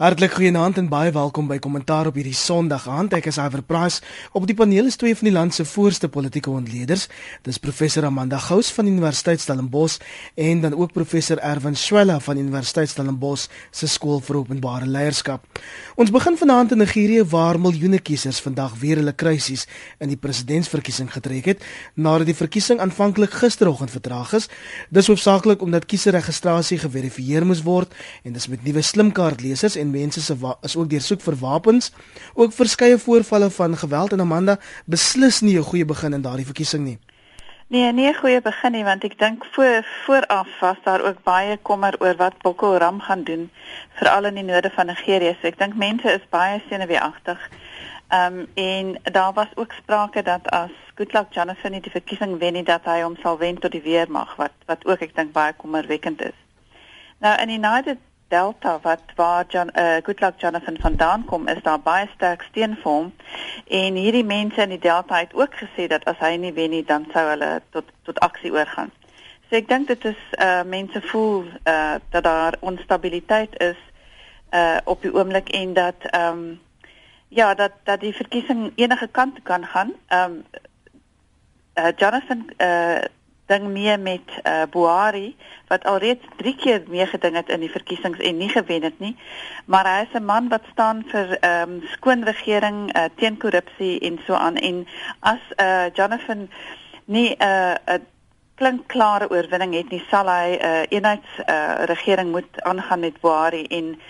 Hartlik goeienaand en baie welkom by Kommentaar op hierdie Sondag aand. Ek is Iver Price. Op die paneel is twee van die land se voorste politieke ontleeders. Dis professor Amanda Gous van Universiteit Stellenbosch en dan ook professor Erwin Swela van Universiteit Stellenbosch se skool vir openbare leierskap. Ons begin vanaand in Nigerië waar miljoene kiesers vandag weer hulle kruisies in die presidentsverkiesing getrek het nadat die verkiesing aanvanklik gisteroggend vertraag is. Dis hoofsaaklik omdat kieserregistrasie geverifieer moes word en dis met nuwe slimkaartlesers en mense se is ook deursoek vir wapens, ook verskeie voorvalle van geweld en Amanda beslis nie 'n goeie begin in daardie verkiesing nie. Nee, nie 'n goeie begin nie want ek dink voor vooraf was daar ook baie kommer oor wat Boko Haram gaan doen veral in die noorde van Nigerië. So ek dink mense is baie senuweeagtig. Ehm um, en daar was ook sprake dat as Goodluck Jonathan nie die verkiesing wen nie dat hy hom sal wen tot die weermag wat wat ook ek dink baie kommerwekkend is. Nou in die United Delta wat waar John uh, Goodluck Jonathan vandaan kom is daar baie sterk steun vir hom en hierdie mense in die Delta het ook gesê dat as hy nie wen nie dan sou hulle tot tot aksie oorgaan. So ek dink dit is uh mense voel uh dat daar onstabiliteit is uh op die oomblik en dat ehm um, ja dat dat die verkiesing enige kant kan gaan. Ehm um, uh, Jonathan uh ding mee met uh, Buhari wat alreeds 3 keer meegeding het in die verkiesings en nie gewen het nie. Maar hy is 'n man wat staan vir ehm um, skoon regering uh, teen korrupsie en so aan en as uh, Jonathan nie 'n uh, 'n klink klare oorwinning het nie, sal hy 'n uh, eenheids uh, moet aangaan met Buhari en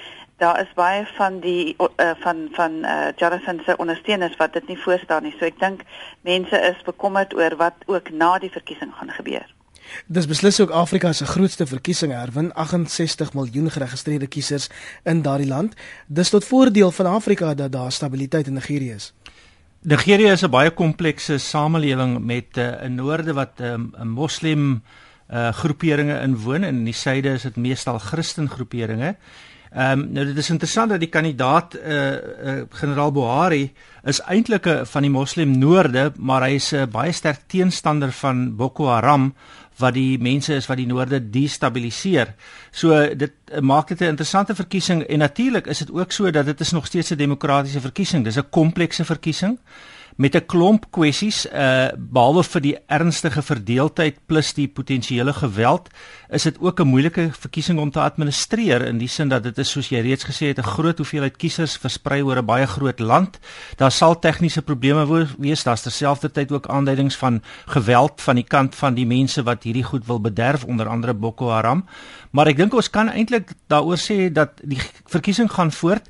daar is baie van die uh, van van uh, Jonathan se ondersteuners wat dit nie voorstaan nie. So ek dink mense is bekommerd oor wat ook na die verkiesing gaan gebeur. Dis beslis ook Afrika se grootste verkiesing herwin 68 miljoen geregistreerde kiesers in daardie land. Dis tot voordeel van Afrika dat daar stabiliteit in Nigerië is. Nigerië is 'n baie komplekse samelewing met uh, 'n noorde wat 'n um, moslim uh, groeperinge inwoon en in die suide is dit meestal Christen groeperinge. Ehm um, nou dit is interessant dat die kandidaat eh uh, uh, generaal Buhari is eintlik 'n van die moslim noorde, maar hy is 'n uh, baie sterk teenstander van Boko Haram wat die mense is wat die noorde destabiliseer. So dit uh, maak dit 'n interessante verkiesing en natuurlik is dit ook so dat dit is nog steeds 'n demokratiese verkiesing. Dis 'n komplekse verkiesing met 'n klomp kwessies uh behalwe vir die ernstige verdeeldheid plus die potensiële geweld is dit ook 'n moeilike verkiesing om te administreer in die sin dat dit is soos jy reeds gesê het 'n groot hoeveelheid kiesers versprei oor 'n baie groot land. Daar sal tegniese probleme wees, daar's terselfdertyd ook aanduidings van geweld van die kant van die mense wat hierdie goed wil bederf onder andere Boko Haram. Maar ek dink ons kan eintlik daaroor sê dat die verkiesing gaan voort.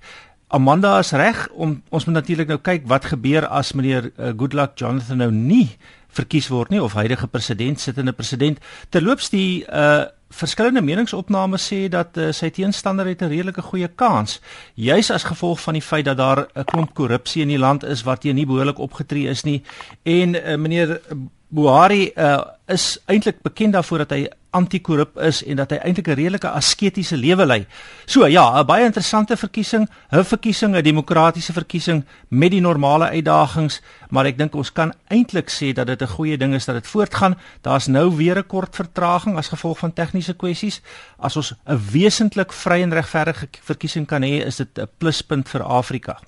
Amanda is reg om ons moet natuurlik nou kyk wat gebeur as meneer uh, Goodluck Jonathan nou nie verkies word nie of huidige president sittende president. Terloops die uh verskillende meningsopnames sê dat uh, sy teenstander het 'n redelike goeie kans juis as gevolg van die feit dat daar 'n klomp korrupsie in die land is wat nie behoorlik opgetree is nie. En uh, meneer Buhari uh, is eintlik bekend daarvoor dat hy anti-korrup is en dat hy eintlik 'n redelike asketiese lewe lei. So ja, 'n baie interessante verkiesing, 'n verkiesing, 'n demokratiese verkiesing met die normale uitdagings, maar ek dink ons kan eintlik sê dat dit 'n goeie ding is dat dit voortgaan. Daar's nou weer 'n kort vertraging as gevolg van tegniese kwessies. As ons 'n wesentlik vry en regverdige verkiesing kan hê, is dit 'n pluspunt vir Afrika.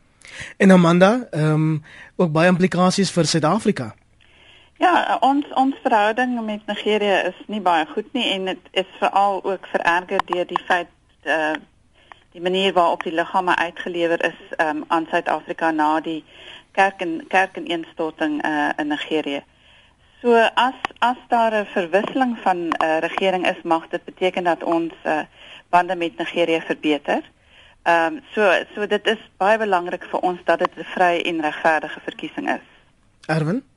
En Amanda, ehm um, ook baie implikasies vir Suid-Afrika. Ja, ons ons verhouding met Nigerië is nie baie goed nie en dit is veral ook vererger deur die feit eh uh, die manier waarop die liggame uitgelewer is um, aan Suid-Afrika na die kerk en kerk en instorting eh uh, in Nigerië. So as as daar 'n verwisseling van 'n uh, regering is, mag dit beteken dat ons eh uh, bande met Nigerië verbeter. Ehm um, so so dit is baie belangrik vir ons dat dit 'n vry en regverdige verkiesing is. Erwin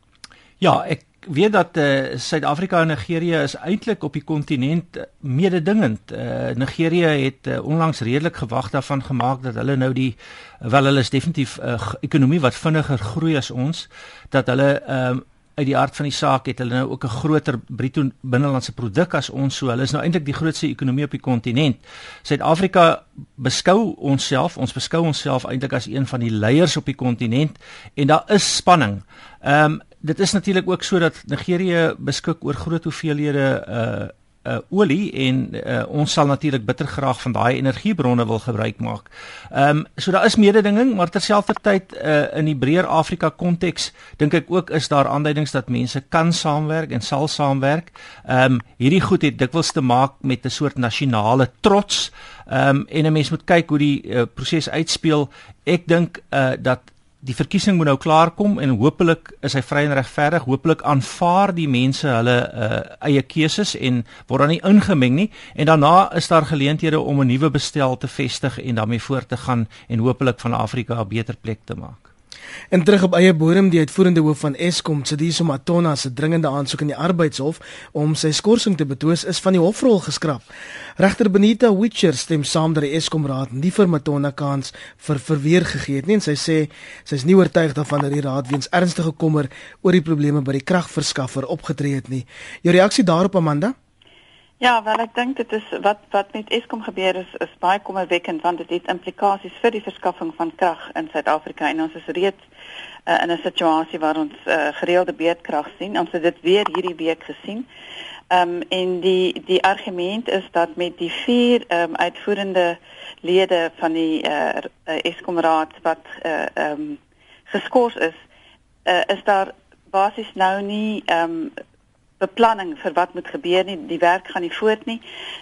Ja, ek weet dat eh uh, Suid-Afrika en Nigerië is eintlik op die kontinent uh, mededingend. Eh uh, Nigerië het uh, onlangs redelik gewag daarvan gemaak dat hulle nou die wel hulle is definitief 'n uh, ekonomie wat vinniger groei as ons, dat hulle ehm uh, uit die aard van die saak het hulle nou ook 'n groter bruto binnelandse produk as ons, so hulle is nou eintlik die grootste ekonomie op die kontinent. Suid-Afrika beskou onsself, ons beskou onsself eintlik as een van die leiers op die kontinent en daar is spanning. Ehm um, dit is natuurlik ook so dat Nigerië beskik oor groot hoeveelhede uh uh, olie en uh, ons sal natuurlik bitter graag van daai energiebronne wil gebruik maak. Ehm um, so daar is mededinging, maar terselfdertyd uh, in die breër Afrika konteks dink ek ook is daar aanduidings dat mense kan saamwerk en sal saamwerk. Ehm um, hierdie goed het dikwels te maak met 'n soort nasionale trots. Ehm um, en 'n mens moet kyk hoe die uh, proses uitspeel. Ek dink uh, dat die verkiesing moet nou klaar kom en hopelik is hy vry en regverdig. Hopelik aanvaar die mense hulle uh, eie keuses en word dan nie ingemeng nie en daarna is daar geleenthede om 'n nuwe bestel te vestig en daarmee voort te gaan en hopelik van Afrika 'n beter plek te maak. En terug op eie bodem die uitvoerende hoof van Eskom, Sidiso Matona se dringende aansoek in die arbeidshof om sy skorsing te betwis is van die hofrol geskraap. Regter Benita Witcher stem saam dat die Eskom raad nie vir Matona kans vir verweer gegee het nie en sy sê sy is nie oortuig daarvan dat die raad weens ernstige kommer oor die probleme by die kragverskaffer opgetree het nie. Jou reaksie daarop Amanda? Ja, wel ek dink dit is wat wat met Eskom gebeur is is baie kommerwekkend want dit het implikasies vir die verskaffing van krag in Suid-Afrika en ons is reeds uh, in 'n situasie waar ons uh, gereelde beerdkrag sien. Ons het dit weer hierdie week gesien. Ehm um, en die die argument is dat met die vier ehm um, uitvoerende lede van die uh, Eskom raad wat ehm uh, um, geskort is, uh, is daar basies nou nie ehm um, beplanning vir wat moet gebeur nie. Die werk gaan nie voort nie.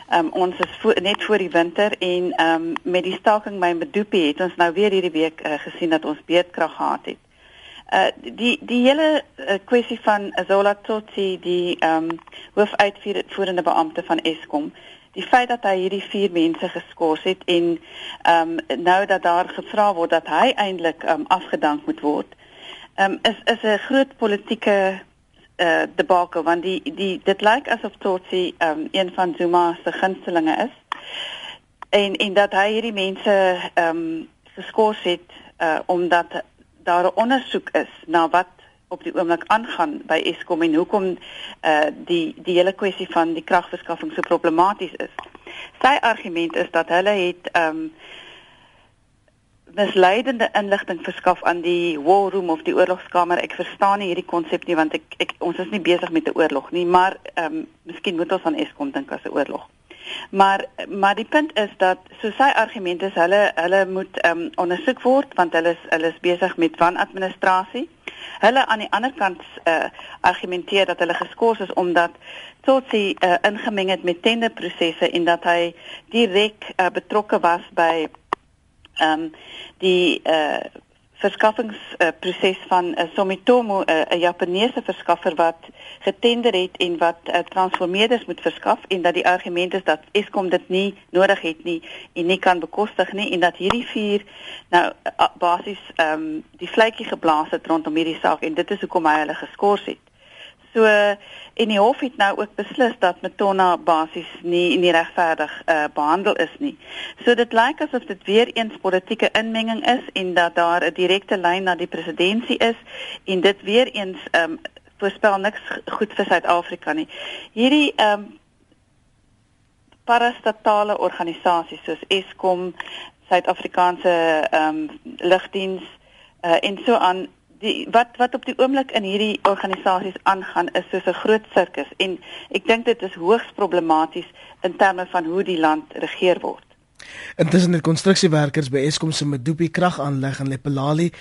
Ehm um, ons is vo net voor die winter en ehm um, met die staking by Medupi het ons nou weer hierdie week uh, gesien dat ons beerdkrag gehad het. Uh die die hele uh, kwessie van Azola Tsotsi die ehm um, hoofuitvoerende beampte van Eskom Die feit dat hy hierdie vier mense geskort het en ehm um, nou dat daar gevra word dat hy eintlik ehm um, afgedank moet word, ehm um, is is 'n groot politieke uh debakel want die die dit lyk asof Totsi um een van Zuma se gunstelinge is. En en dat hy hierdie mense um geskort het uh omdat daar 'n ondersoek is na wat op die oomblik aangaan by Eskom en hoekom uh die die hele kwessie van die kragverskaffing so problematies is. Sy argument is dat hulle het um misleidende inligting verskaf aan die war room of die oorlogskamer. Ek verstaan nie hierdie konsep nie want ek, ek ons is nie besig met 'n oorlog nie, maar ehm um, miskien moet ons aan Eskom dink as 'n oorlog. Maar maar die punt is dat so sy argument is hulle hulle moet ehm um, ondersoek word want hulle is hulle is besig met wanadministrasie. Hulle aan die ander kant uh, argumenteer dat hulle geskort is omdat tot sy uh, ingemeng het met tenderprosesse en dat hy direk uh, betrokke was by ehm um, die uh verskaffingsproses uh, van uh, Sumitomo 'n uh, Japaneese verskaffer wat getender het en wat uh, transformeerders moet verskaf en dat die argument is dat Eskom dit nie nodig het nie en nie kan bekostig nie en dat hierdie vier nou uh, basies ehm um, die vletjie geblaas het rondom hierdie saak en dit is hoekom hy hulle geskort het. So en die hof het nou ook beslis dat Metona basies nie nie regverdig uh, behandel is nie. So dit lyk asof dit weer eens politieke inmenging is en dat daar 'n direkte lyn na die presidentskap is en dit weer eens ehm um, voorspel niks goed vir Suid-Afrika nie. Hierdie ehm um, parastatale organisasies soos Eskom, Suid-Afrikaanse ehm um, lugdiens uh, en so aan die wat wat op die oomblik in hierdie organisasies aangaan is soos 'n groot sirkus en ek dink dit is hoogs problematies in terme van hoe die land regeer word. Intussen het konstruksiewerkers by Eskom se Medupi kragaanleg in Lepelali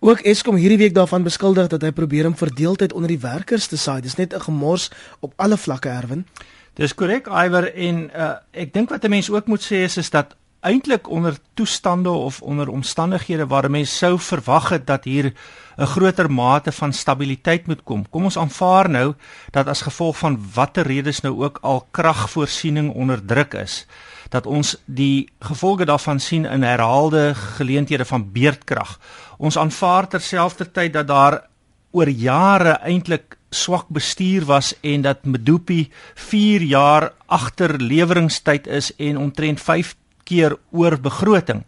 ook Eskom hierdie week daarvan beskuldig dat hy probeer om verdeeldheid onder die werkers te saai. Dis net 'n gemors op alle vlakke erwin. Dis korrek Iwer en uh, ek dink wat 'n mens ook moet sê is is dat eintlik onder toestande of onder omstandighede waar mense sou verwag het dat hier 'n groter mate van stabiliteit moet kom. Kom ons aanvaar nou dat as gevolg van watter redes nou ook al kragvoorsiening onder druk is, dat ons die gevolge daarvan sien in herhaalde geleenthede van beerdkrag. Ons aanvaar terselfdertyd dat daar oor jare eintlik swak bestuur was en dat Medupi 4 jaar agter leweringstyd is en omtrent keer oor begroting.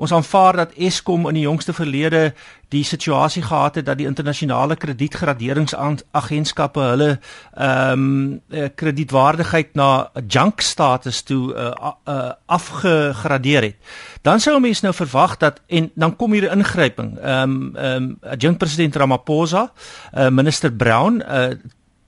Ons aanvaar dat Eskom in die jongste verlede die situasie gehad het dat die internasionale kredietgraderingsagentskappe hulle ehm um, kredietwaardigheid na 'n junk status toe uh, uh, afgegradeer het. Dan sou mense nou verwag dat en dan kom hier 'n ingryping. Ehm um, ehm um, adjunkt president Ramaphosa, uh, minister Brown, uh,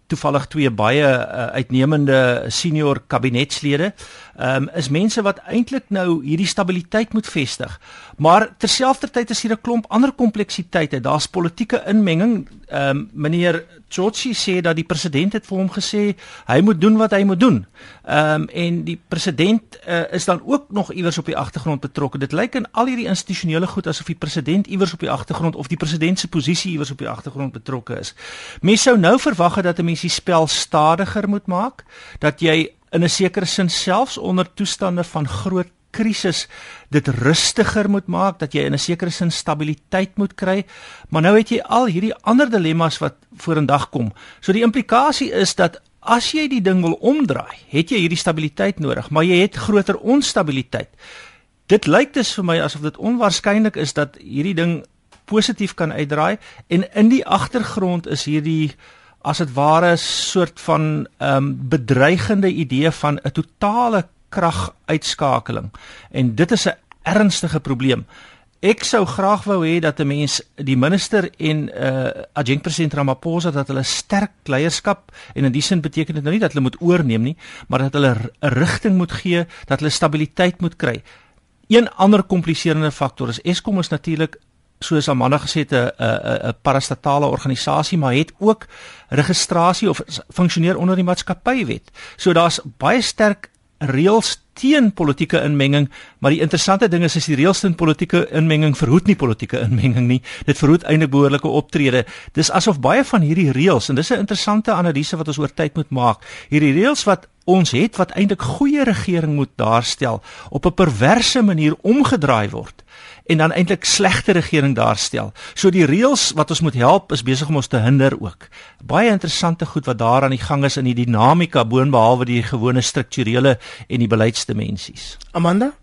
toevallig twee baie uh, uitnemende senior kabinetslede um, is mense wat eintlik nou hierdie stabiliteit moet vestig. Maar terselfdertyd is hier 'n klomp ander kompleksiteite. Daar's politieke inmenging. Ehm um, meneer Georgie sê dat die president het vir hom gesê hy moet doen wat hy moet doen. Ehm um, en die president uh, is dan ook nog iewers op die agtergrond betrokke. Dit lyk in al hierdie institusionele goed asof die president iewers op die agtergrond of die president se posisie iewers op die agtergrond betrokke is. Mense sou nou verwag het dat 'n mens die spel stadiger moet maak, dat jy in 'n sekere sin selfs onder toestande van groot krisis dit rustiger moet maak dat jy in 'n sekere sin stabiliteit moet kry. Maar nou het jy al hierdie ander dilemma's wat vorendag kom. So die implikasie is dat as jy die ding wil omdraai het jy hierdie stabiliteit nodig maar jy het groter onstabiliteit. Dit lyk dus vir my asof dit onwaarskynlik is dat hierdie ding positief kan uitdraai en in die agtergrond is hierdie as dit ware soort van ehm um, bedreigende idee van 'n totale kraguitskakeling en dit is 'n ernstige probleem. Ek sou graag wou hê dat 'n mens die minister en uh adjunkt president Ramaphosa dat hulle sterk leierskap en in die sin beteken dit nou nie dat hulle moet oorneem nie, maar dat hulle 'n rigting moet gee, dat hulle stabiliteit moet kry. Een ander kompliserende faktor is Eskom is natuurlik soos Amanda gesê het 'n 'n 'n parastatale organisasie maar het ook registrasie of funksioneer onder die maatskappywet. So daar's baie sterk reëls teen politieke inmenging, maar die interessante ding is is die reëls teen politieke inmenging verhoed nie politieke inmenging nie. Dit verhoed eintlik behoorlike optrede. Dis asof baie van hierdie reëls en dis 'n interessante analise wat ons oor tyd moet maak. Hierdie reëls wat ons het wat eintlik goeie regering moet daarstel op 'n perverse manier omgedraai word en dan eintlik slegte regering daarstel. So die reëls wat ons moet help is besig om ons te hinder ook. Baie interessante goed wat daar aan die gang is in die dinamika boonbehalwe die gewone strukturele en die beleidsdimensies. Amanda?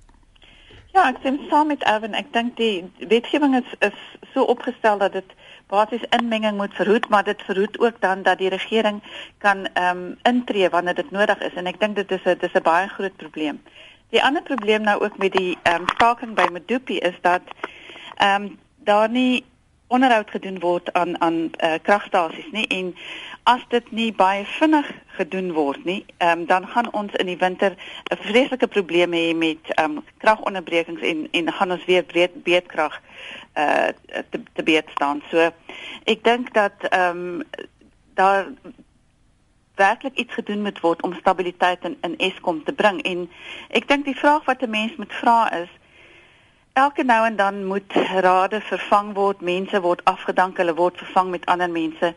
Ja, ek stem saam met Erwin. Ek dink die wetgewing is is so opgestel dat dit basies inmenging moet verhoed, maar dit verhoed ook dan dat die regering kan ehm um, intree wanneer dit nodig is en ek dink dit is 'n dis 'n baie groot probleem. Die ander probleem nou ook met die ehm um, staking by Medupi is dat ehm um, daar nie onderhoud gedoen word aan aan uh, kragstasies nie en as dit nie baie vinnig gedoen word nie, ehm um, dan gaan ons in die winter 'n vreeslike probleem hê met ehm um, kragonderbrekings en en gaan ons weer breed beedkrag uh te te beed staan. So ek dink dat ehm um, daar werklik iets gedoen moet word om stabiliteit in in Eskom te bring en ek dink die vraag wat 'n mens moet vra is elke nou en dan moet rade vervang word, mense word afgedank, hulle word vervang met ander mense.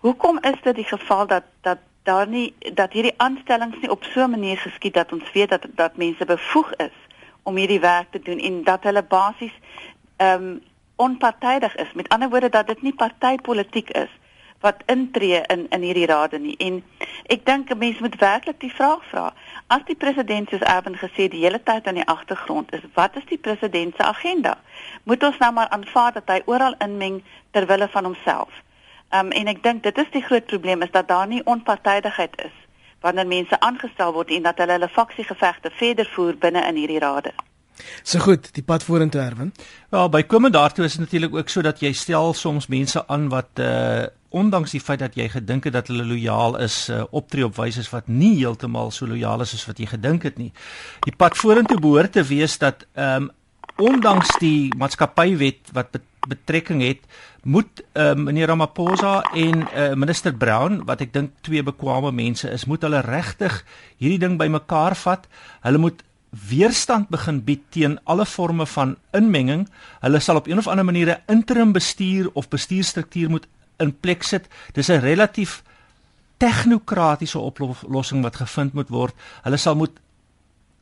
Hoekom is dit die geval dat dat daar nie dat hierdie aanstellings nie op so 'n manier geskied dat ons weet dat dat mense bevoeg is om hierdie werk te doen en dat hulle basies ehm um, onpartydig is. Met ander woorde dat dit nie partypolitiek is wat intree in in hierdie rade nie. En ek dink 'n mens moet werklik die vraag vra. As die president soos Erwin gesê die hele tyd aan die agtergrond is, wat is die president se agenda? Moet ons nou maar aanvaar dat hy oral inmeng ter wille van homself? Ehm um, en ek dink dit is die groot probleem is dat daar nie onpartydigheid is wanneer mense aangestel word en dat hulle hulle faksiegevegte verder voer binne in hierdie rade. So goed, die pad vorentoe herwin. Ja, bykomend daartoe is natuurlik ook so dat jy stel soms mense aan wat uh ondanks die feit dat jy gedink het dat hulle lojaal is, uh, optree op wyse wat nie heeltemal so lojaal is as wat jy gedink het nie. Die pad vorentoe behoort te wees dat ehm um, ondanks die maatskappywet wat bet betrekking het, moet uh, meneer Ramaphosa en uh, minister Brown wat ek dink twee bekwame mense is, moet hulle regtig hierdie ding bymekaar vat. Hulle moet weerstand begin bied teen alle forme van inmenging. Hulle sal op een of ander manier 'n interim bestuur of bestuurstruktuur moet in plek sit. Dis 'n relatief tegnokratiese oplossing wat gevind moet word. Hulle sal moet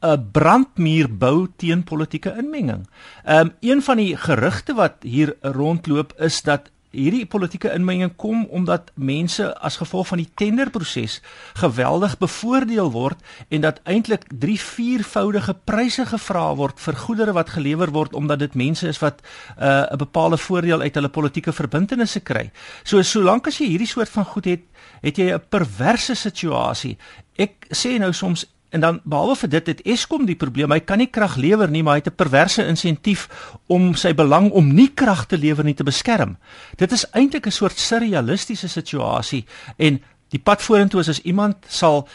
'n brandmuur bou teen politieke inmenging. Ehm um, een van die gerugte wat hier rondloop is dat hierdie politieke inmenging kom omdat mense as gevolg van die tenderproses geweldig bevoordeel word en dat eintlik 3 4voudige pryse gevra word vir goedere wat gelewer word omdat dit mense is wat uh, 'n uh, bepaalde voordeel uit hulle politieke verbintenisse kry. So solank as jy hierdie soort van goed het, het jy 'n perverse situasie. Ek sê nou soms En dan behalwe vir dit het Eskom die probleem, hy kan nie krag lewer nie, maar hy het 'n perverse insentief om sy belang om nie krag te lewer nie te beskerm. Dit is eintlik 'n soort surrealistiese situasie en Die pad vorentoe is as iemand sal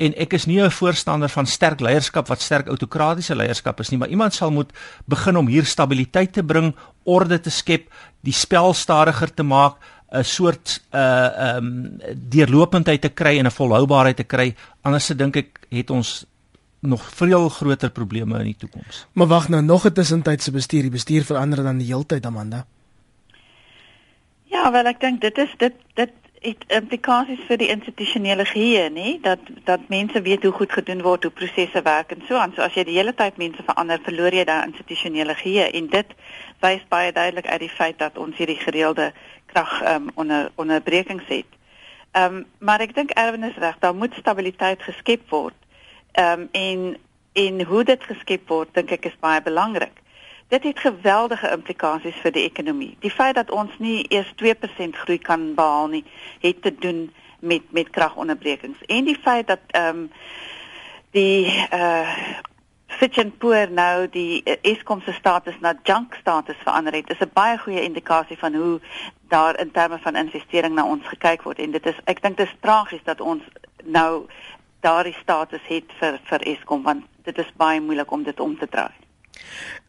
en ek is nie 'n voorstander van sterk leierskap wat sterk autokratiese leierskap is nie, maar iemand sal moet begin om hier stabiliteit te bring, orde te skep, die spel stadiger te maak, 'n soort uh ehm um, deurlopendheid te kry en 'n volhoubaarheid te kry. Anders se dink ek het ons nog veel groter probleme in die toekoms. Maar wag nou, nog 'n tussentydse bestuur, die bestuur verander dan die heeltyd, Amanda. Ja, wel ek dink dit is dit dit het implikasies vir die institusionele geheue, nê? Dat dat mense weet hoe goed gedoen word, hoe prosesse werk en so aan. So as jy die hele tyd mense verander, verloor jy daai institusionele geheue en dit wys baie duidelik uit die feit dat ons hierdie gereelde krag um, onder onderbrekings het. Ehm um, maar ek dink Erwin is reg, daar moet stabiliteit geskep word. Ehm um, en en hoe dit geskep word, dink ek is baie belangrik dit het geweldige implikasies vir die ekonomie. Die feit dat ons nie eers 2% groei kan behaal nie, het te doen met met kragonderbrekings. En die feit dat ehm um, die uh Fitch and Poor nou die uh, Eskom se status na junk status verander het, is 'n baie goeie indikasie van hoe daar in terme van investering na ons gekyk word en dit is ek dink dit is tragies dat ons nou daardie status het vir vir Eskom want dit is baie moeilik om dit om te draai.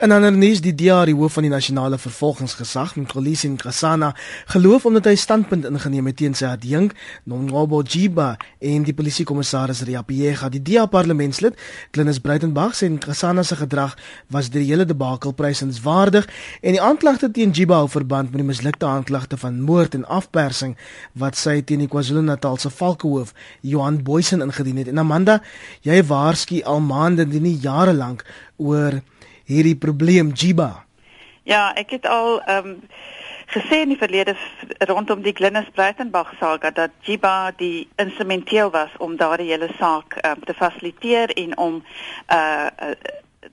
En ander nuus die DA die hoof van die nasionale vervolgingsgesag Mkolisi Nkosana geloof omdat hy standpunt ingeneem het teen sy adjunk Nongobo Jiba en die polisiekommissaris Riapieга die DA parlementslid Klinus Breitenberg sê Nkosana se gedrag was deur die hele debakel prysenswaardig en die aanklagte teen Jiba hou verband met die mislukte aanklagte van moord en afpersing wat sy teen die KwaZulu-Natal se valkehoof Johan Boysen ingedien het. En Amanda jy waarsku al maande en nie jare lank oor hierdie probleem Jiba? Ja, ek het al ehm um, gesê in die verlede rondom die Glennis Breitenberg saak dat Jiba die instrumenteel was om daardie hele saak um, te fasiliteer en om uh, uh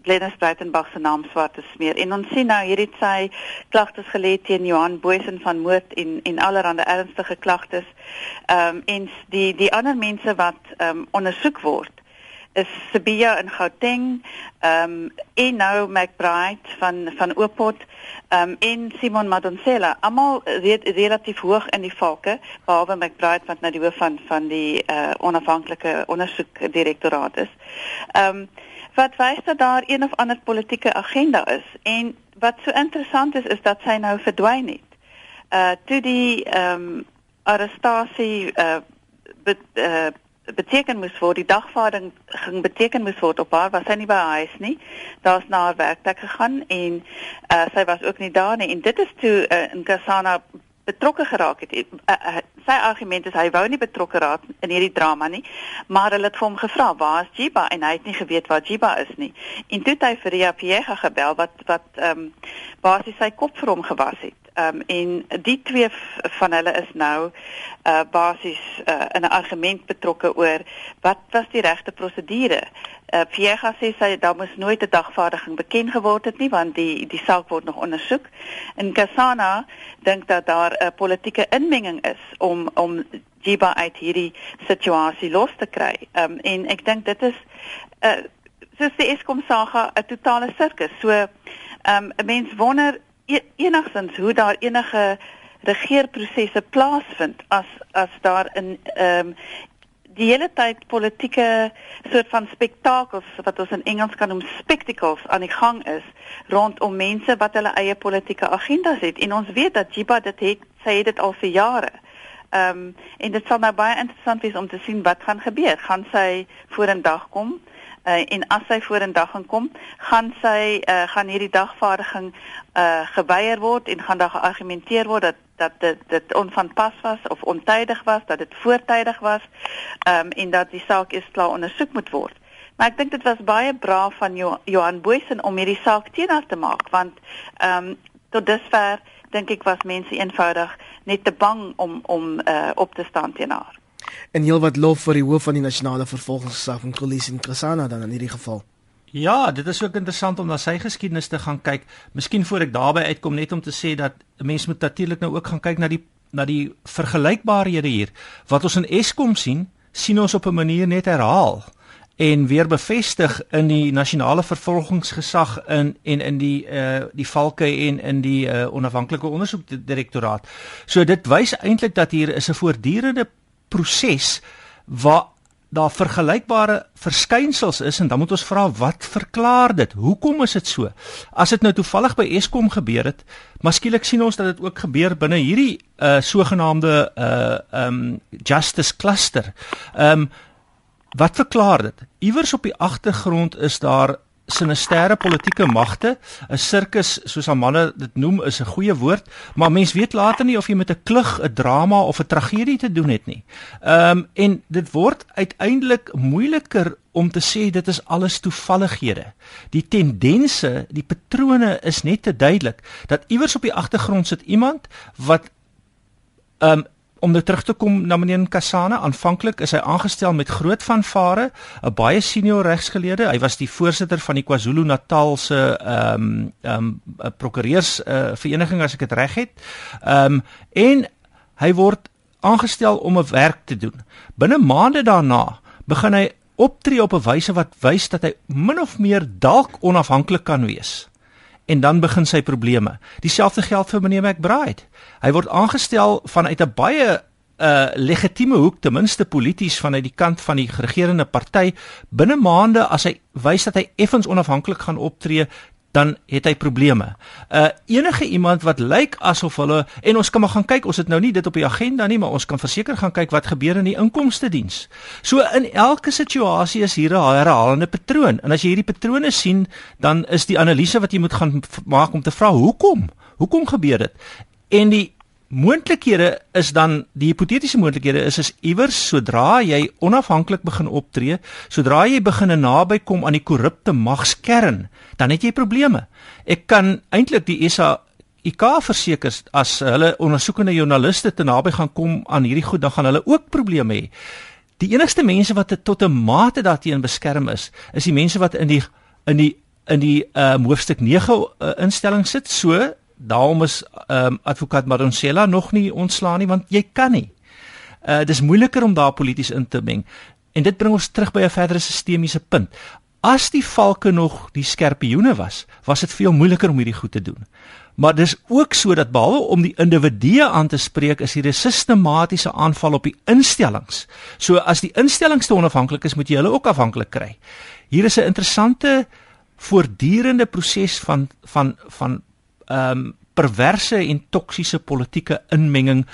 Glennis Breitenberg se naam swart te smeer. En ons sien nou hierdie sy klagtes gelê teen Johan Boysen van moord en en allerlei ernstige klagtes. Ehm um, en die die ander mense wat ehm um, ondersoek word is Sibia in Gauteng, ehm um, en nou McBride van van Oopot, ehm um, en Simon Madonsela, almal re relatief hoog in die valke, behalwe McBride wat nou die hoof van van die uh, onafhanklike ondersoekdirektoraat is. Ehm um, wat wys dat daar een of ander politieke agenda is en wat so interessant is is dat sy nou verdwyn het. Uh toe die ehm um, arrestasie bet, uh beteken moes word die dagvaarding ging beteken moes word op haar was sy nie by haar huis nie. Daar's na haar werkplek gegaan en uh, sy was ook nie daar nie. En dit is toe uh, in Kasana betrokke geraak het. Uh, uh, sy argument is hy wou nie betrokke raak in hierdie drama nie maar hulle het vir hom gevra waar is Jiba? En hy het nie geweet waar Jiba is nie. En toe het hy vir Ria Piega gebel wat wat ehm um, basies sy kop vir hom gewas het um, en die twee van hulle is nou uh basies uh in 'n argument betrokke oor wat was die regte prosedure. Uh Piega sê sy daar moes nooit 'n dagvaardiging bekend geword het nie want die die saak word nog ondersoek. En Kasana dink dat daar 'n politieke inmenging is om om Jiba uit hierdie situasie los te kry. Ehm um, en ek dink dit is uh soos die Eskom saga 'n totale sirkus. So ehm um, 'n mens wonder E-, enigstens hoe daar enige regeerprosesse plaasvind as as daar in ehm um, die hele tyd politieke soort van spektakels wat ons in Engels kan noem spectacles aan die gang is rondom mense wat hulle eie politieke agendas het en ons weet dat Jiba dit het sy het dit al vir jare. Ehm um, en dit sal nou baie interessant wees om te sien wat gaan gebeur. Gaan sy vorendag kom? uh, en as sy vorendag gaan kom, gaan sy uh, gaan hierdie dagvaardiging uh, geweier word en gaan daar geargumenteer word dat dat dit dit onvanpas was of ontydig was, dat dit voortydig was, um, en dat die saak is klaar ondersoek moet word. Maar ek dink dit was baie braaf van jo Johan Boysen om hierdie saak teenoor te maak want ehm um, tot dusver dink ek was mense eenvoudig net te bang om om uh, op te staan teenoor en heelwat lof vir die hoof van die nasionale vervolgingsgesag van Kolisi en Krasana dan in hierdie geval. Ja, dit is ook interessant om na sy geskiedenis te gaan kyk. Miskien voor ek daarby uitkom net om te sê dat 'n mens moet natuurlik nou ook gaan kyk na die na die vergelykbarehede hier. Wat ons in Eskom sien, sien ons op 'n manier net herhaal en weer bevestig in die nasionale vervolgingsgesag in en in die uh die valke en in die uh onafhanklike ondersoekdirektoraat. So dit wys eintlik dat hier is 'n voortdurende proses waar daar vergelykbare verskynsels is en dan moet ons vra wat verklaar dit? Hoekom is dit so? As dit nou toevallig by Eskom gebeur het, maar skielik sien ons dat dit ook gebeur binne hierdie uh sogenaamde uh um justice cluster. Um wat verklaar dit? Iewers op die agtergrond is daar sinisterre politieke magte. 'n Sirkus, soos Amanda dit noem, is 'n goeie woord, maar mens weet later nie of jy met 'n klug, 'n drama of 'n tragedie te doen het nie. Ehm um, en dit word uiteindelik moeiliker om te sê dit is alles toevallighede. Die tendense, die patrone is net te duidelik dat iewers op die agtergrond sit iemand wat ehm um, om nou terug te kom na meneer Kasane, aanvanklik is hy aangestel met groot vanvare, 'n baie senior regsgeleerde. Hy was die voorsitter van die KwaZulu-Natal se ehm um, ehm um, prokureurs uh, vereniging as ek dit reg het. Ehm um, en hy word aangestel om 'n werk te doen. Binne maande daarna begin hy optree op 'n wyse wat wys dat hy min of meer dalk onafhanklik kan wees en dan begin sy probleme. Dieselfde geld vir meneer McBride. Hy word aangestel vanuit 'n baie uh legitieme hoek ten minste polities vanuit die kant van die regerende party binne maande as hy wys dat hy effens onafhanklik gaan optree dan het hy probleme. Uh enige iemand wat lyk asof hulle en ons kan maar gaan kyk, ons het nou nie dit op die agenda nie, maar ons kan verseker gaan kyk wat gebeur in die inkomste diens. So in elke situasie is hier 'n herhalende patroon. En as jy hierdie patrone sien, dan is die analise wat jy moet gaan maak om te vra hoekom? Hoekom gebeur dit? En die moontlikhede is dan die hipotetiese moontlikhede is is iewers sodra jy onafhanklik begin optree, sodra jy begin naby kom aan die korrupte magskern, dan het jy probleme. Ek kan eintlik die SA IK verseker as hulle ondersoekende joernaliste te naby gaan kom aan hierdie goed, dan gaan hulle ook probleme hê. Die enigste mense wat tot 'n mate daarteen beskerm is, is die mense wat in die in die in die um, hoofstuk 9 uh, instelling sit. So daarom is um, advokaat Madonsela nog nie ontslaan nie want jy kan nie. Uh dis moeiliker om daar polities in te meng. En dit bring ons terug by 'n verdere sistemiese punt. As die valke nog die skerpioene was, was dit veel moeiliker om hierdie goed te doen. Maar dis ook so dat behalwe om die individue aan te spreek, is hier 'n sistematiese aanval op die instellings. So as die instellings te onafhanklik is, moet jy hulle ook afhanklik kry. Hier is 'n interessante voortdurende proses van van van ehm um, perverse en toksiese politieke inmenging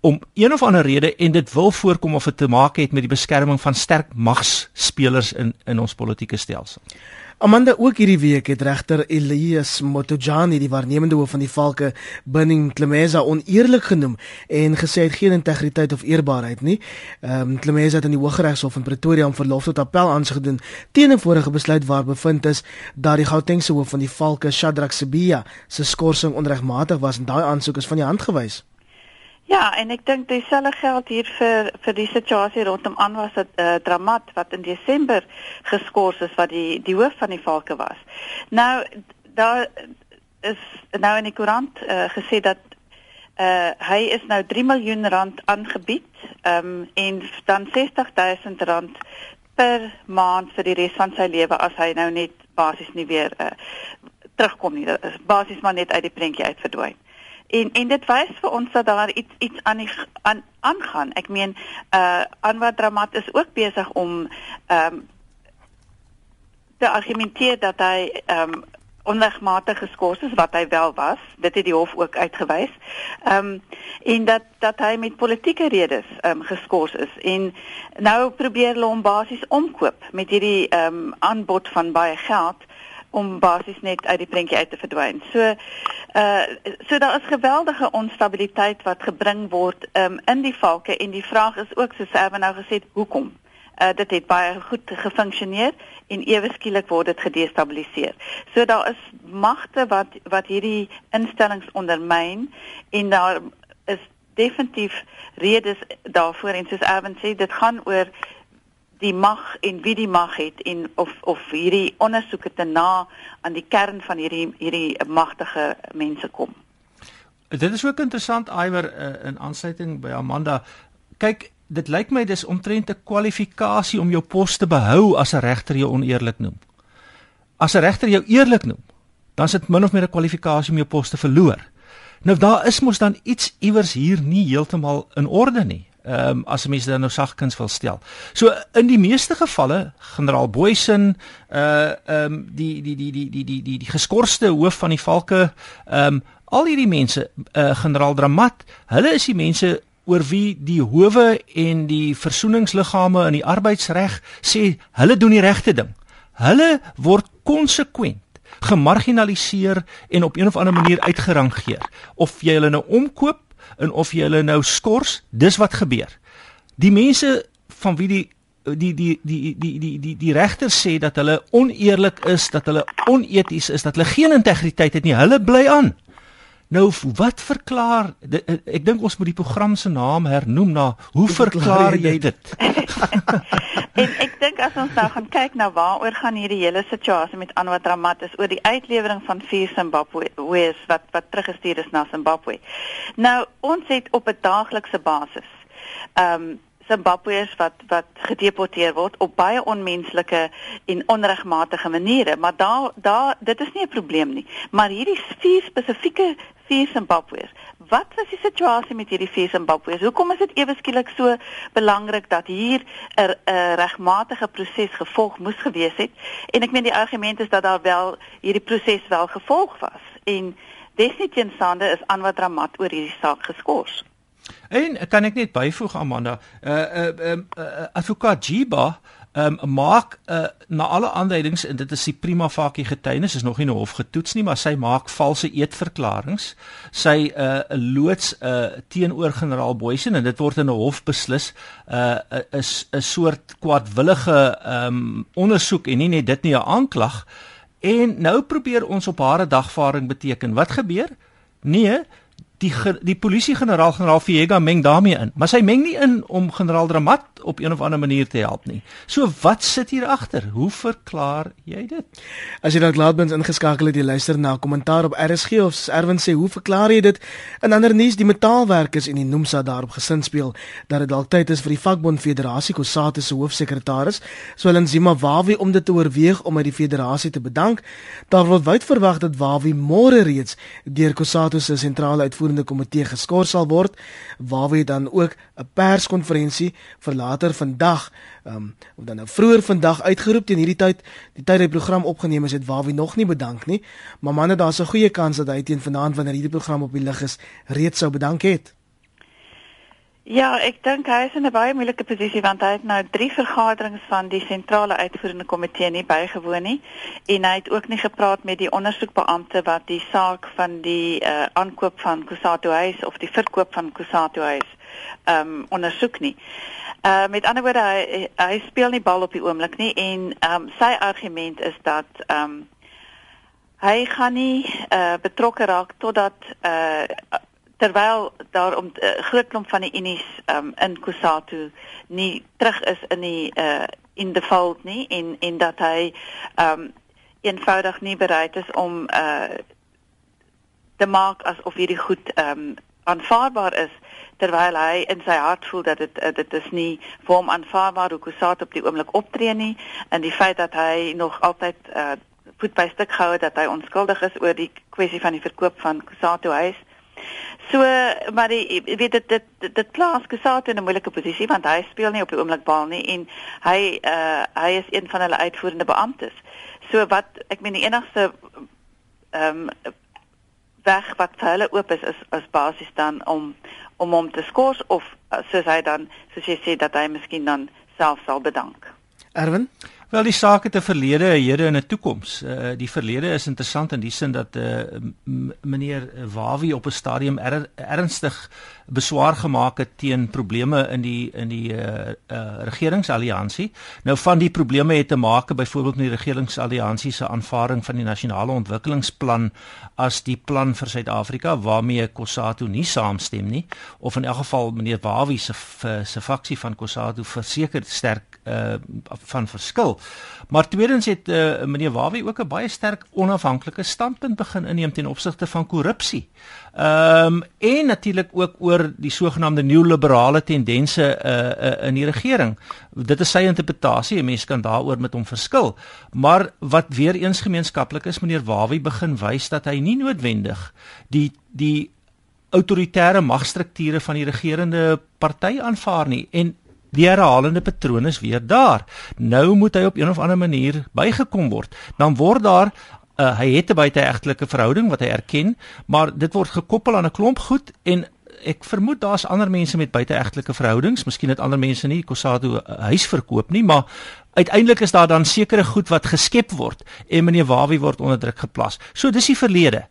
om een of ander rede en dit wil voorkom of dit te maak het met die beskerming van sterk magsspelers in in ons politieke stelsel. Amanda ook hierdie week het regter Elias Motojani die waarnemende hoof van die Valke binning Klemesa oneerlik genoem en gesê hy het geen integriteit of eerbaarheid nie. Ehm um, Klemesa het in die Hooggeregshof in Pretoria om verlof tot appel aansoek gedoen teen 'n vorige besluit waar bevind is dat die Gautengse hoof van die Valke Shadrack Sibia se skorsing onregmatig was en daai aansoek is van die hand gewys. Ja, en ek dink dieselfde geld hier vir vir die situasie rondom aan was dit 'n uh, dramat wat in Desember geskort is wat die die hoof van die valke was. Nou daar is nou in die koerant uh, gesê dat uh, hy is nou 3 miljoen rand aangebied um, en dan 60000 rand per maand vir die res van sy lewe as hy nou net basies nie weer uh, terugkom nie. Basies maar net uit die prentjie uit verdwyn. En en dit wys vir ons dat daar iets iets aan die aan aangaan. Ek meen uh Anwar Dramat is ook besig om ehm um, te argumenteer dat hy ehm um, onregmatig geskort is wat hy wel was. Dit het die hof ook uitgewys. Ehm um, en dat dat hy met politieke redes ehm um, geskort is en nou probeer hulle hom basies omkoop met hierdie ehm um, aanbod van baie geld om basies net uit die prentjie uit te verdwyn. So uh so daar is geweldige onstabiliteit wat gebring word um, in die valke en die vraag is ook soos Erwin nou gesê het, hoekom? Uh dit het baie goed gefunksioneer en ewe skielik word dit gedestabiliseer. So daar is magte wat wat hierdie instellings ondermyn en daar is definitief redes daarvoor en soos Erwin sê dit gaan oor die mag en wie die mag het en of of hierdie ondersoeke te na aan die kern van hierdie hierdie magtige mense kom. Dit is ook interessant Iwer uh, in aansluiting by Amanda. Kyk, dit lyk my dis omtrent 'n kwalifikasie om jou pos te behou as 'n regter jou oneerlik noem. As 'n regter jou eerlik noem, dan is dit min of meer 'n kwalifikasie om jou pos te verloor. Nou daar is mos dan iets iewers hier nie heeltemal in orde nie. Ehm um, as mense dan nou sagkens wil stel. So in die meeste gevalle generaal Booysen, uh eh, ehm um, die die die die die die die, die geskorste hoof van die valke, ehm um, al hierdie mense, uh generaal Dramat, hulle is die mense oor wie die howe en die versoeningsliggame in die arbeidsreg sê hulle doen die regte ding. Hulle word konsekwent gemarginaliseer en op een of ander manier uitgerangeer. Of jy hulle nou omkoop en of jy hulle nou skors, dis wat gebeur. Die mense van wie die die die die die die die die regter sê dat hulle oneerlik is, dat hulle oneties is, dat hulle geen integriteit het nie, hulle bly aan. Nou wat verklaar ek dink ons moet die program se naam hernoem na hoe verklaar jy dit? en ek dink as ons nou gaan kyk na waaroor gaan hierdie hele situasie met Anwar Dramat is oor die uitlewering van vier Zimbabweërs wat wat teruggestuur is na Zimbabwe. Nou ons het op 'n daaglikse basis ehm um, Zimbabweërs wat wat gedeporteer word op baie onmenslike en onregmatige maniere, maar daar daar dit is nie 'n probleem nie. Maar hierdie vier spesifieke vier Zimbabweërs. Wat was die situasie met hierdie vier Zimbabweërs? Hoekom is dit ewe skielik so belangrik dat hier 'n regmatige proses gevolg moes gewees het? En ek meen die argument is dat daar wel hierdie proses wel gevolg was en desnietensande is aan wat dramat oor hierdie saak geskort. En kan ek net byvoeg Amanda, uh uh, uh, uh advokaat Jiba um, maak uh, na alle aanduidings en dit is die prima facie getuienis is nog nie nou hof getoets nie, maar sy maak valse eetverklaringe. Sy uh loods uh teenoor generaal Boysen en dit word in 'n hof beslis uh is 'n soort kwadwillige um ondersoek en nie net dit nie 'n aanklag. En nou probeer ons op haar dagvaarding beteken. Wat gebeur? Nee, die die polisie-generaal generaal Viega meng daarmee in, maar sy meng nie in om generaal Dramat op een of ander manier te help nie. So wat sit hier agter? Hoe verklaar jy dit? As jy dalk laat bent ingeskakel het jy luister na 'n kommentaar op RSG of Erwin sê hoe verklaar jy dit? In ander nuus die metaalwerkers en die Nomsa daarop gesin speel dat dit dalk tyd is vir die vakbond Federasie Kosatu se hoofsekretaris, Swelin Zima Wawi om dit te oorweeg om uit die federasie te bedank. Daar word wyd verwag dat Wawi môre reeds deur Kosatu se sentrale uitvoerende komitee geskort sal word, waar hy dan ook 'n perskonferensie vir later vandag, ehm um, of dan nou vroeër vandag uitgeroep teen hierdie tyd, die tyd hy program opgeneem is, het waar hy nog nie bedank nie, maar manne daar's 'n goeie kans dat hy teen vanaand wanneer hierdie program op die lig is, reeds sou bedank het. Ja, ek dink hy is in 'n baie moeilike posisie want hy het nou 3 vergaderings van die sentrale uitvoerende komitee nie bygewoon nie en hy het ook nie gepraat met die ondersoekbeampte wat die saak van die uh, aankoop van Kusatu huis of die verkoop van Kusatu huis ehm um, ondersoek nie. Uh met ander woorde hy hy speel nie bal op die oomblik nie en ehm um, sy argument is dat ehm um, hy gaan nie uh betrokke raak totdat uh terwyl daar om 'n uh, groot klomp van die unies um, in Kusatu nie terug is in die uh in fold nie en en dat hy um eenvoudig nie bereid is om uh te maak asof hierdie goed um aanvaarbaar is terwyl hy in sy hart voel dat dit uh, dit is nie vir hom aanvaarbaar hoe Kusatu op die oomblik optree nie. En die feit dat hy nog altyd uh voet by stuk gehou het dat hy onskuldig is oor die kwessie van die verkoop van Kusatu huis So maar die weet dit dit dit, dit plaas Gesaat in 'n moeilike posisie want hy speel nie op die oomblik bal nie en hy uh hy is een van hulle uitvoerende beamptes. So wat ek meen die enigste ehm um, weg wat vir hulle oop is is as basies dan om om hom te skors of soos hy dan soos jy sê dat hy miskien dan self sal bedank. Erwin Wel die saak het 'n verlede, 'n hede en 'n toekoms. Uh die verlede is interessant in die sin dat uh meneer Wawi op 'n stadium er, ernstig beswaar gemaak het teen probleme in die in die uh, uh regeringsalliansie. Nou van die probleme het te maak byvoorbeeld met die regeringsalliansie se aanvaarding van die nasionale ontwikkelingsplan as die plan vir Suid-Afrika waarmee Kossatu nie saamstem nie of in elk geval meneer Wawi se se faksie van Kossatu verseker sterk uh van verskil. Maar tweedens het uh, meneer Wawi ook 'n baie sterk onafhanklike standpunt begin inneem ten opsigte van korrupsie. Ehm um, en natuurlik ook oor die sogenaamde neoliberale tendense uh, uh, in die regering. Dit is sy interpretasie, 'n mens kan daaroor met hom verskil. Maar wat weer eens gemeenskaplik is, meneer Wawi begin wys dat hy nie noodwendig die die autoritaire magstrukture van die regerende party aanvaar nie en die herhalende patroon is weer daar. Nou moet hy op een of ander manier bygekom word. Dan word daar uh, hy het 'n buiteegtelike verhouding wat hy erken, maar dit word gekoppel aan 'n klomp goed en ek vermoed daar's ander mense met buiteegtelike verhoudings, miskien het ander mense nie Kosado huis verkoop nie, maar uiteindelik is daar dan sekere goed wat geskep word en meneer Wawie word onder druk geplaas. So dis die verlede.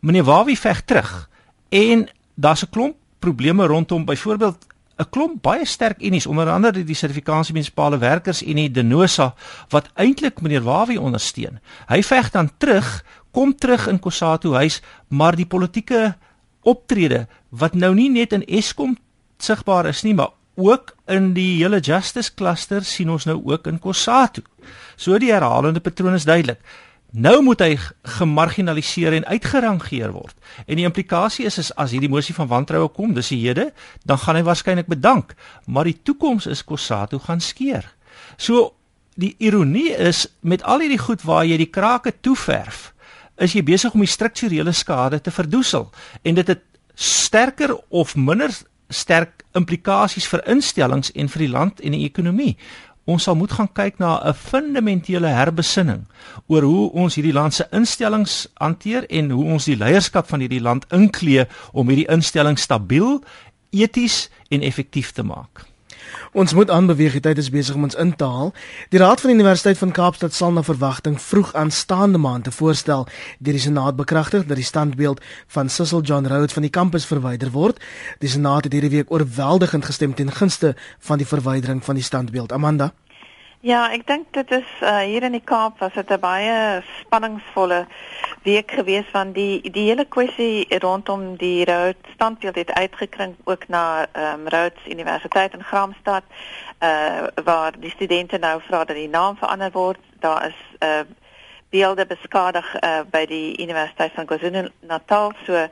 Meneer Wawie veg terug en daar's 'n klomp probleme rondom byvoorbeeld 'n klomp baie sterk unies onder andere die sertifikasie munisipale werkers unie Denosa wat eintlik meneer Wawie ondersteun. Hy veg dan terug, kom terug in Kosato huis, maar die politieke optrede wat nou nie net in Eskom sigbaar is nie, maar ook in die hele justice cluster sien ons nou ook in Kosato. So die herhalende patroon is duidelik. Nou moet hy gemarginaliseer en uitgerangeer word. En die implikasie is, is as hierdie mosie van wantroue kom, dis die hede, dan gaan hy waarskynlik bedank, maar die toekoms is Kossatu gaan skeer. So die ironie is met al hierdie goed waar jy die krake toeverf, is jy besig om die strukturele skade te verdoesel en dit het sterker of minder sterk implikasies vir instellings en vir die land en die ekonomie ons sal moet gaan kyk na 'n fundamentele herbesinning oor hoe ons hierdie land se instellings hanteer en hoe ons die leierskap van hierdie land inklee om hierdie instellings stabiel, eties en effektief te maak. Ons moet aanbeweeg, die tyd is besig om ons in te haal. Die Raad van die Universiteit van Kaapstad sal na verwagting vroeg aanstaande maand te voorstel deur die Senaat bekragtig dat die standbeeld van Cecil John Rhodes van die kampus verwyder word. Die Senaat het hierdie week oorweldigend gestem ten gunste van die verwydering van die standbeeld. Amanda Ja, ek dink dit is uh, hier in die Kaap was dit 'n baie spanningsvolle week gewees van die die hele kwessie rondom die Rhodes standbeeld het uitgekring ook na ehm um, Rhodes Universiteit in Graamsstad uh waar die studente nou vra dat die naam verander word. Daar is 'n uh, beelde beskadig uh, by die Universiteit van KwaZulu-Natal. So uh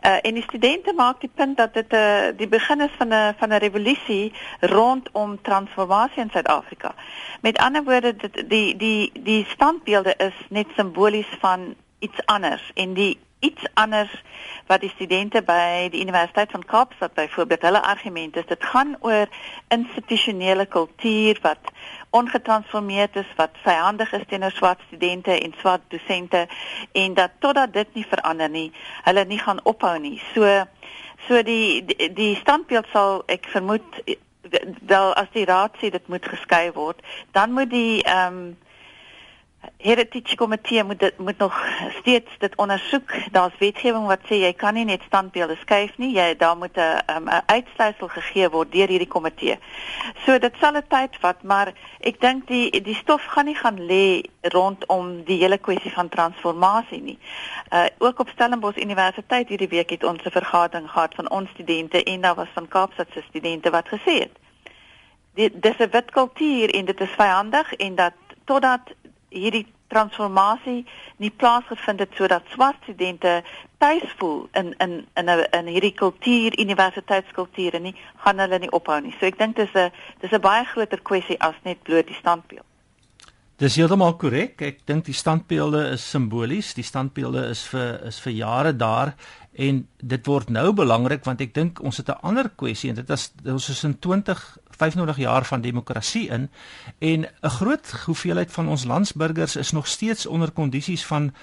en die studente maak die punt dat dit 'n uh, die begin is van 'n van 'n revolusie rondom transformasie in Suid-Afrika. Met ander woorde dit die die die standbeelde is net simbolies van iets anders en die iets anders wat die studente by die Universiteit van Kaapstad byvoorbeeld hulle argument is dit gaan oor institusionele kultuur wat ongetransformeerd is wat vyandig is teenoor swart studente en swart dosente en dat totdat dit nie verander nie, hulle nie gaan ophou nie. So so die die, die standbeeld sal ek vermoed wel as die raad sê dit moet geskei word, dan moet die ehm um, heritage komitee moet dit moet nog steeds dit ondersoek. Daar's wetgewing wat sê jy kan nie net standbeelde skuif nie. Jy daar moet 'n um, 'n uitsluitsel gegee word deur hierdie komitee. So dit sal 'n tyd vat, maar ek dink die die stof gaan nie gaan lê rondom die hele kwessie van transformasie nie. Uh ook op Stellenbosch Universiteit hierdie week het ons 'n vergadering gehad van ons studente en daar was van Kaapstad se studente wat gesê het dit dis 'n wit kultuur en dit is vyandig en dat totdat hierdie transformasie nie plaasgevind het sodat swart studente tuis voel in in in 'n in hierdie kultuur universiteitskulture nie gaan hulle nie ophou nie. So ek dink dis 'n dis 'n baie groter kwessie as net bloot die standbeeld. Dis heeltemal korrek. Ek dink die standbeelde is simbolies. Die standbeelde is vir is vir jare daar en dit word nou belangrik want ek dink ons het 'n ander kwessie en dit is ons is in 20 25 jaar van demokrasie in en 'n groot hoeveelheid van ons landsburgers is nog steeds onder kondisies van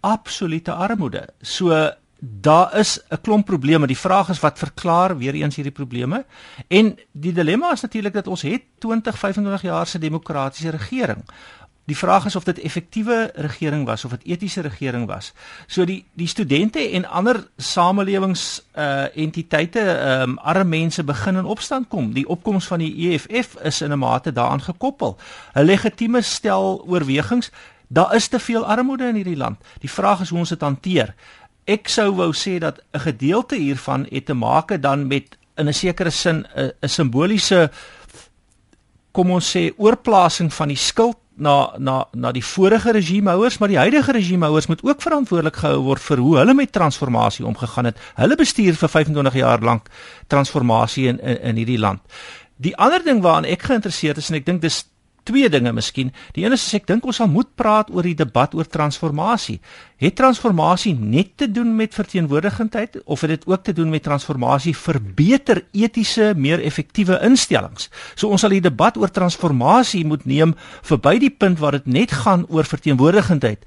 absolute armoede. So daar is 'n klomp probleme. Die vraag is wat verklaar weer eens hierdie probleme? En die dilemma is natuurlik dat ons het 20, 25 jaar se demokratiese regering. Die vraag is of dit effektiewe regering was of dit etiese regering was. So die die studente en ander samelewings uh entiteite ehm um, arme mense begin in opstand kom. Die opkoms van die EFF is in 'n mate daaraan gekoppel. 'n Legitieme stel oorwegings. Daar is te veel armoede in hierdie land. Die vraag is hoe ons dit hanteer. Ek sou wou sê dat 'n gedeelte hiervan het te maak dan met in 'n sekere sin 'n simboliese kom ons sê oorplasing van die skuld na na na die vorige regimehouers, maar die huidige regimehouers moet ook verantwoordelik gehou word vir hoe hulle met transformasie omgegaan het. Hulle bestuur vir 25 jaar lank transformasie in in, in hierdie land. Die ander ding waaraan ek geïnteresseerd is en ek dink dis twee dinge miskien. Die een is ek dink ons sal moet praat oor die debat oor transformasie. Het transformasie net te doen met verteenwoordigendheid of het dit ook te doen met transformasie vir beter etiese, meer effektiewe instellings? So ons sal die debat oor transformasie moet neem verby die punt waar dit net gaan oor verteenwoordigendheid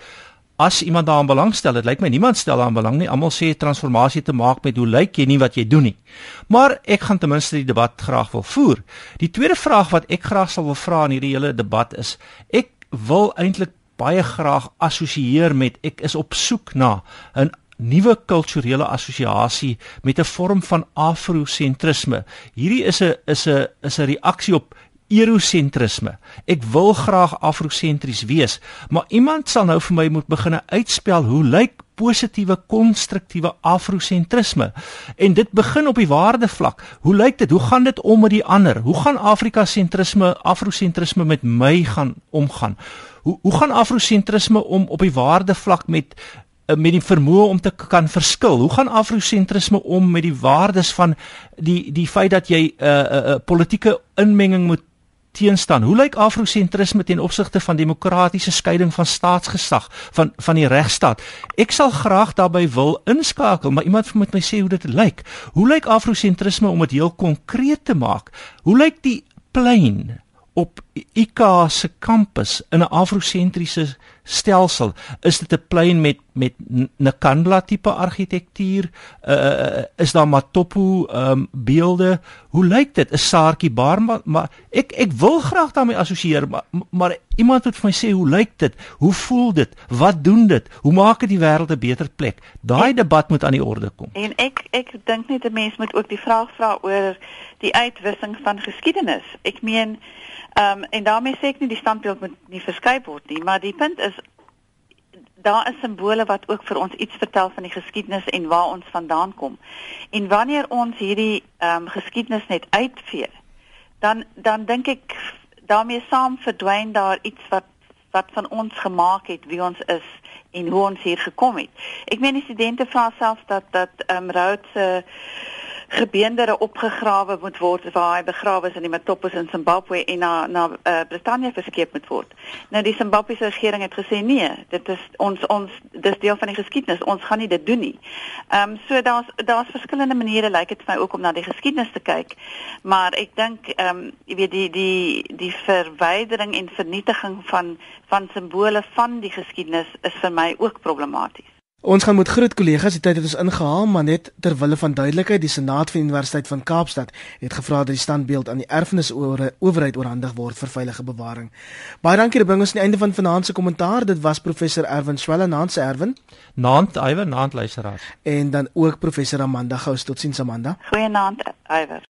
as iemand daaraan belangstel, dit lyk my niemand stel daaraan belang nie. Almal sê transformasie te maak met hoe lyk jy nie wat jy doen nie. Maar ek gaan ten minste die debat graag wil voer. Die tweede vraag wat ek graag sal wil vra in hierdie hele debat is ek wil eintlik baie graag assosieer met ek is op soek na 'n nuwe kulturele assosiasie met 'n vorm van afrosentrisme. Hierdie is 'n is 'n is 'n reaksie op eurosentrisme. Ek wil graag afrosentries wees, maar iemand sal nou vir my moet begine uitspel hoe lyk positiewe konstruktiewe afrosentrisme? En dit begin op die waardevlak. Hoe lyk dit? Hoe gaan dit om met die ander? Hoe gaan Afrika sentrisme, afrosentrisme met my gaan omgaan? Hoe hoe gaan afrosentrisme om op die waardevlak met eh, met die vermoë om te kan verskil. Hoe gaan afrosentrisme om met die waardes van die die feit dat jy 'n uh, 'n uh, uh, politieke inmenging moet teenstaan. Hoe lyk afrosentrisme ten opsigte van demokratiese skeiding van staatsgesag van van die regstaat? Ek sal graag daarbey wil inskakel, maar iemand moet my sê hoe dit lyk. Hoe lyk afrosentrisme om dit heel konkreet te maak? Hoe lyk die plein op IK se kampus in 'n afrosentriese stelsel. Is dit 'n plein met met Nkandla tipe argitektuur uh, is daar matopo um, beelde? Hoe lyk dit? 'n saartjie bar maar, maar ek ek wil graag daarmee assosieer maar, maar iemand moet vir my sê hoe lyk dit? Hoe voel dit? Wat doen dit? Hoe maak dit die wêreld 'n beter plek? Daai debat moet aan die orde kom. En ek ek dink net 'n mens moet ook die vraag vra oor die uitwissing van geskiedenis ek meen Ehm um, en daarmee sê ek nie die standbeeld moet nie verskuif word nie, maar die punt is daar is simbole wat ook vir ons iets vertel van die geskiedenis en waar ons vandaan kom. En wanneer ons hierdie ehm um, geskiedenis net uitvee, dan dan dink ek daarmee saam verdwyn daar iets wat wat van ons gemaak het wie ons is en hoe ons hier gekom het. Ek meen die studente vra self dat dat ehm um, Rhodes se uh, gebeendere opgegrawe moet word waar hy begrawe is in die Matopos in Zimbabwe en na na uh, Brittanje verskeep moet word. Nou die Zimbabwese regering het gesê nee, dit is ons ons dis deel van die geskiedenis. Ons gaan nie dit doen nie. Ehm um, so daar's daar's verskillende maniere lyk like dit vir my ook om na die geskiedenis te kyk. Maar ek dink ehm um, jy weet die die die verwydering en vernietiging van van simbole van die geskiedenis is vir my ook problematies. Ons gaan met groot kollegas die tyd het ons ingehaal, maar net ter wille van duidelikheid, die Senaat van die Universiteit van Kaapstad het gevra dat die standbeeld aan die erfenis oor owerheid oorhandig word vir veilige bewaring. Baie dankie, dit bring ons aan die einde van vanaand se kommentaar. Dit was professor Erwin Swela, naand se Erwin. Naand Iwer, naand luisteraars. En dan ook professor Amanda Gous. Totsiens Amanda. Goeienaand Iwer.